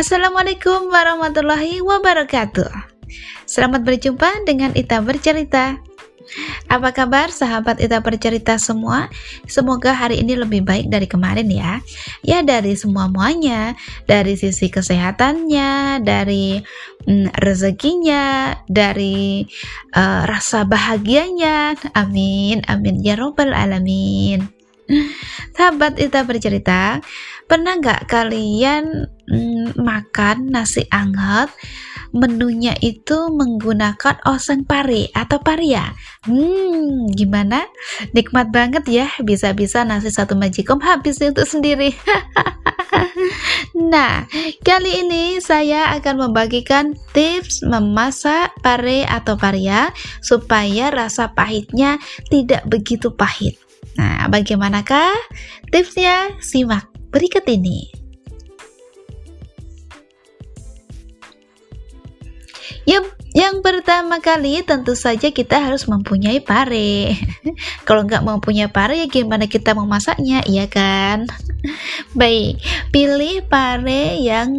Assalamualaikum warahmatullahi wabarakatuh. Selamat berjumpa dengan Ita Bercerita. Apa kabar sahabat Ita Bercerita semua? Semoga hari ini lebih baik dari kemarin ya. Ya dari semua-muanya, dari sisi kesehatannya, dari mm, rezekinya, dari uh, rasa bahagianya. Amin, amin ya robbal alamin. Sahabat Ita Bercerita, pernah nggak kalian mm, makan nasi anget menunya itu menggunakan oseng pare atau paria. Hmm, gimana? Nikmat banget ya, bisa-bisa nasi satu majikom habis itu sendiri. nah, kali ini saya akan membagikan tips memasak pare atau paria supaya rasa pahitnya tidak begitu pahit. Nah, bagaimanakah tipsnya? Simak berikut ini. Yuk, yang pertama kali tentu saja kita harus mempunyai pare. Kalau nggak mempunyai pare ya gimana kita memasaknya, iya kan? Baik, pilih pare yang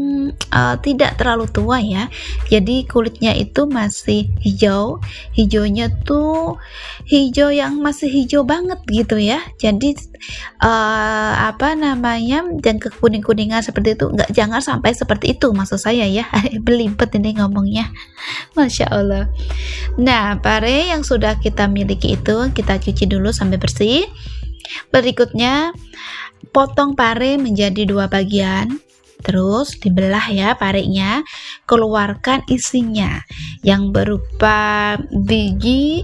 uh, tidak terlalu tua ya. Jadi kulitnya itu masih hijau, hijaunya tuh hijau yang masih hijau banget gitu ya. Jadi uh, apa namanya yang kekuning kuningan seperti itu nggak jangan sampai seperti itu maksud saya ya. Belibet ini ngomongnya. Masya Allah. Nah, pare yang sudah kita miliki itu kita cuci dulu sampai bersih. Berikutnya, potong pare menjadi dua bagian. Terus dibelah ya parenya, keluarkan isinya yang berupa biji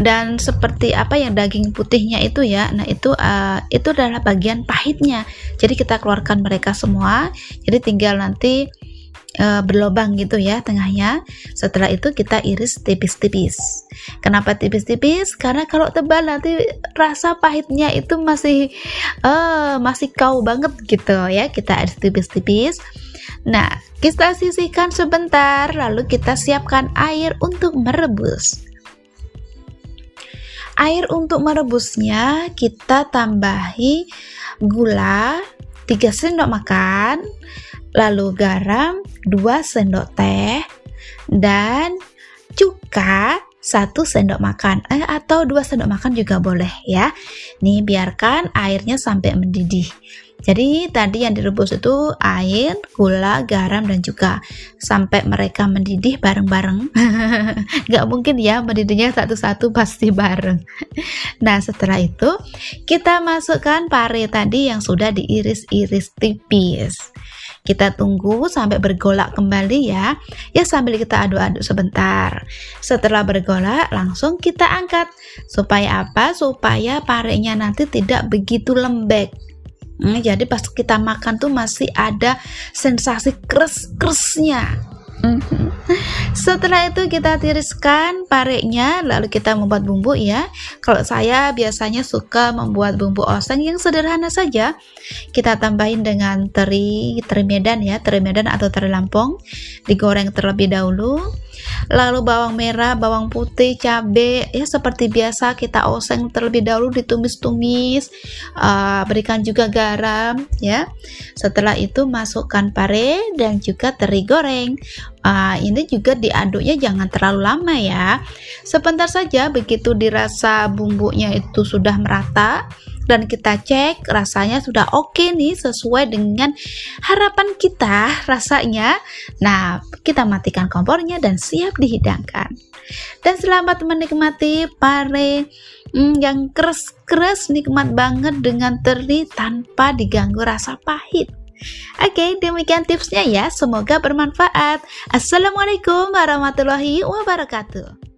dan seperti apa yang daging putihnya itu ya. Nah, itu uh, itu adalah bagian pahitnya. Jadi kita keluarkan mereka semua. Jadi tinggal nanti uh, berlobang gitu ya tengahnya. Setelah itu kita iris tipis-tipis. Kenapa tipis-tipis? Karena kalau tebal nanti rasa pahitnya itu masih uh, masih kau banget gitu ya. Kita iris tipis-tipis. Nah, kita sisihkan sebentar lalu kita siapkan air untuk merebus. Air untuk merebusnya kita tambahi gula 3 sendok makan, lalu garam 2 sendok teh dan cuka 1 sendok makan eh, atau 2 sendok makan juga boleh ya. Nih biarkan airnya sampai mendidih. Jadi tadi yang direbus itu air, gula, garam dan juga sampai mereka mendidih bareng-bareng. Gak mungkin ya mendidihnya satu-satu pasti bareng. Nah setelah itu kita masukkan pare tadi yang sudah diiris-iris tipis. Kita tunggu sampai bergolak kembali ya. Ya sambil kita aduk-aduk sebentar. Setelah bergolak langsung kita angkat. Supaya apa? Supaya parenya nanti tidak begitu lembek. Hmm, jadi pas kita makan tuh masih ada sensasi kres-kresnya. Mhm. Setelah itu kita tiriskan pareknya, lalu kita membuat bumbu ya. Kalau saya biasanya suka membuat bumbu oseng yang sederhana saja. Kita tambahin dengan teri, teri medan ya, teri medan atau teri lampung. Digoreng terlebih dahulu. Lalu bawang merah, bawang putih, cabai, ya seperti biasa kita oseng terlebih dahulu ditumis-tumis. Uh, berikan juga garam ya. Setelah itu masukkan pare dan juga teri goreng uh, ini juga diaduknya jangan terlalu lama ya sebentar saja begitu dirasa bumbunya itu sudah merata dan kita cek rasanya sudah oke okay nih sesuai dengan harapan kita rasanya nah kita matikan kompornya dan siap dihidangkan dan selamat menikmati pare hmm, yang keras-keras nikmat banget dengan teri tanpa diganggu rasa pahit Oke, demikian tipsnya ya. Semoga bermanfaat. Assalamualaikum warahmatullahi wabarakatuh.